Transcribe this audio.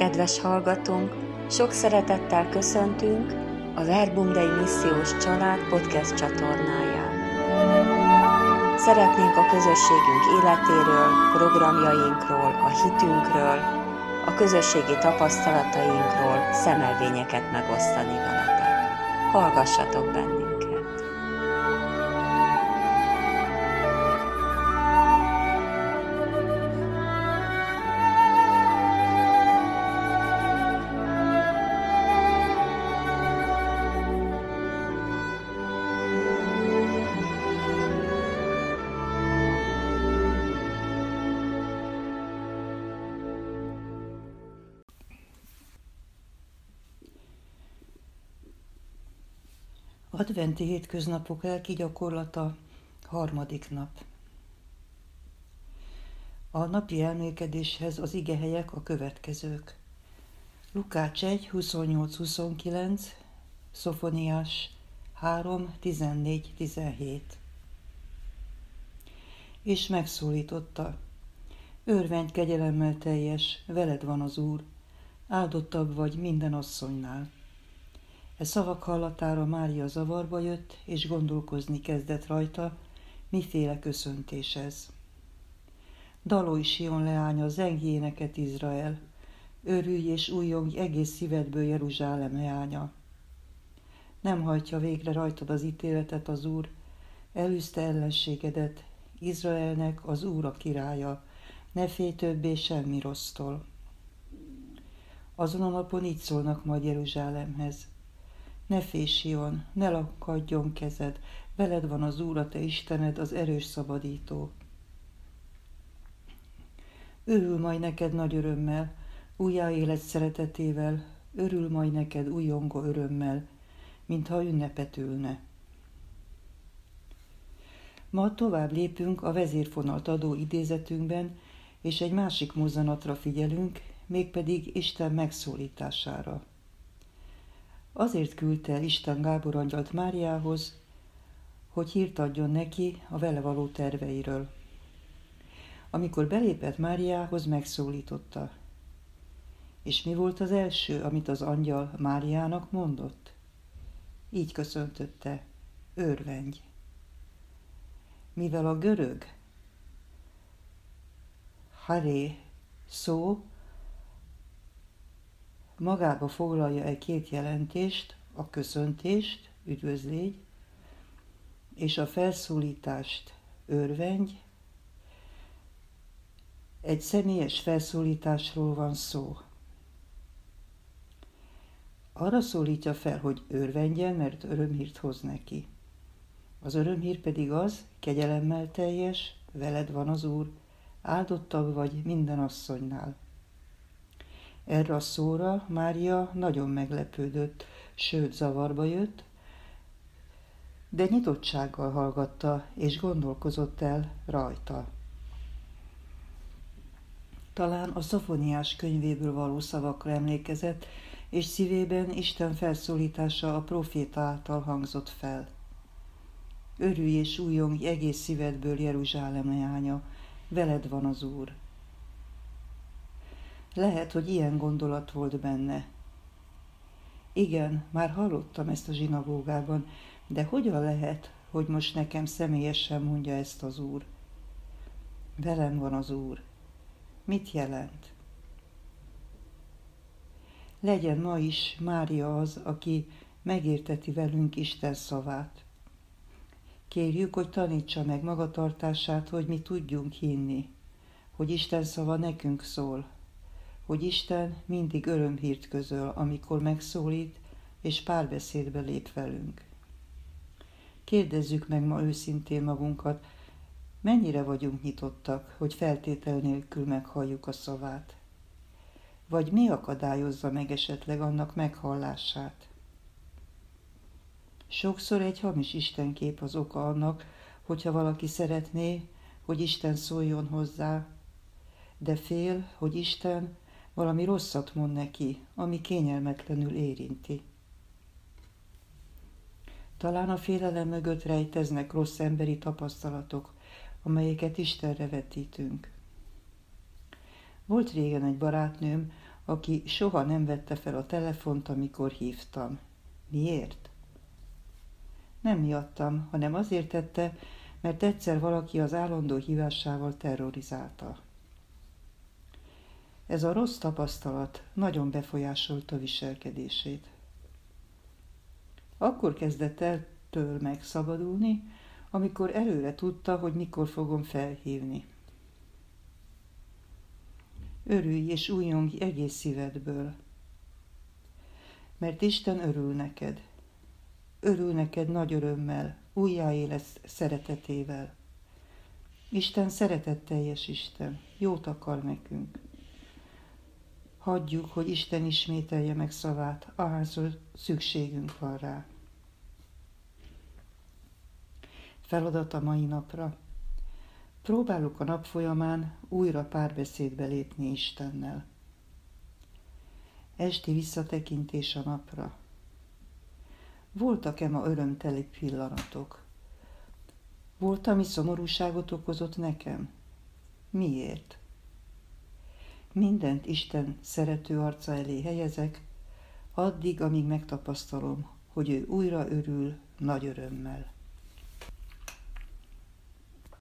Kedves hallgatónk, sok szeretettel köszöntünk a Verbum Dei Missziós Család podcast csatornáján. Szeretnénk a közösségünk életéről, programjainkról, a hitünkről, a közösségi tapasztalatainkról szemelvényeket megosztani veletek. Hallgassatok bennünket! Adventi hétköznapok lelki gyakorlata, harmadik nap. A napi elmélkedéshez az igehelyek a következők. Lukács 1, 28-29, Szofoniás 3, 14, 17. És megszólította, örvendj kegyelemmel teljes, veled van az Úr, áldottabb vagy minden asszonynál E szavak hallatára Mária zavarba jött, és gondolkozni kezdett rajta, miféle köszöntés ez. Dalói Sion leánya, zengj éneket Izrael, örülj és újjongj egész szívedből Jeruzsálem leánya. Nem hajtja végre rajtad az ítéletet az Úr, elűzte ellenségedet, Izraelnek az Úr a királya, ne félj többé semmi rossztól. Azon a napon így szólnak majd Jeruzsálemhez – ne félj, Sion, ne lakadjon kezed, veled van az Úr, a te Istened, az erős szabadító. Örül majd neked nagy örömmel, újjáélet szeretetével, örül majd neked újongó örömmel, mintha ünnepet ülne. Ma tovább lépünk a vezérfonalt adó idézetünkben, és egy másik mozzanatra figyelünk, mégpedig Isten megszólítására. Azért küldte Isten Gábor angyalt Máriához, hogy hírt adjon neki a vele való terveiről. Amikor belépett Máriához, megszólította. És mi volt az első, amit az angyal Máriának mondott? Így köszöntötte, örvendj. Mivel a görög haré szó magába foglalja egy két jelentést, a köszöntést, üdvözlégy, és a felszólítást, örvendj. Egy személyes felszólításról van szó. Arra szólítja fel, hogy örvendjen, mert örömhírt hoz neki. Az örömhír pedig az, kegyelemmel teljes, veled van az Úr, áldottabb vagy minden asszonynál. Erre a szóra Mária nagyon meglepődött, sőt zavarba jött, de nyitottsággal hallgatta és gondolkozott el rajta. Talán a Szofoniás könyvéből való szavakra emlékezett, és szívében Isten felszólítása a proféta által hangzott fel. Örülj és újjongj egész szívedből Jeruzsálem leánya, veled van az Úr. Lehet, hogy ilyen gondolat volt benne. Igen, már hallottam ezt a zsinagógában, de hogyan lehet, hogy most nekem személyesen mondja ezt az Úr? Velem van az Úr. Mit jelent? Legyen ma is Mária az, aki megérteti velünk Isten szavát. Kérjük, hogy tanítsa meg magatartását, hogy mi tudjunk hinni, hogy Isten szava nekünk szól, hogy Isten mindig örömhírt közöl, amikor megszólít és párbeszédbe lép velünk. Kérdezzük meg ma őszintén magunkat, mennyire vagyunk nyitottak, hogy feltétel nélkül meghalljuk a szavát? Vagy mi akadályozza meg esetleg annak meghallását? Sokszor egy hamis istenkép az oka annak, hogyha valaki szeretné, hogy Isten szóljon hozzá, de fél, hogy Isten valami rosszat mond neki, ami kényelmetlenül érinti. Talán a félelem mögött rejteznek rossz emberi tapasztalatok, amelyeket Istenre vetítünk. Volt régen egy barátnőm, aki soha nem vette fel a telefont, amikor hívtam. Miért? Nem miattam, hanem azért tette, mert egyszer valaki az állandó hívásával terrorizálta. Ez a rossz tapasztalat nagyon befolyásolta viselkedését. Akkor kezdett el től megszabadulni, amikor előre tudta, hogy mikor fogom felhívni. Örülj és újjongj egész szívedből, mert Isten örül neked. Örül neked nagy örömmel, újjáélesz szeretetével. Isten szeretetteljes Isten, jót akar nekünk. Hagyjuk, hogy Isten ismételje meg szavát, ahányszor szükségünk van rá. Feladat a mai napra. Próbálok a nap folyamán újra párbeszédbe lépni Istennel. Esti visszatekintés a napra. Voltak-e ma örömteli pillanatok? Volt, ami szomorúságot okozott nekem? Miért? Mindent Isten szerető arca elé helyezek, addig, amíg megtapasztalom, hogy ő újra örül nagy örömmel.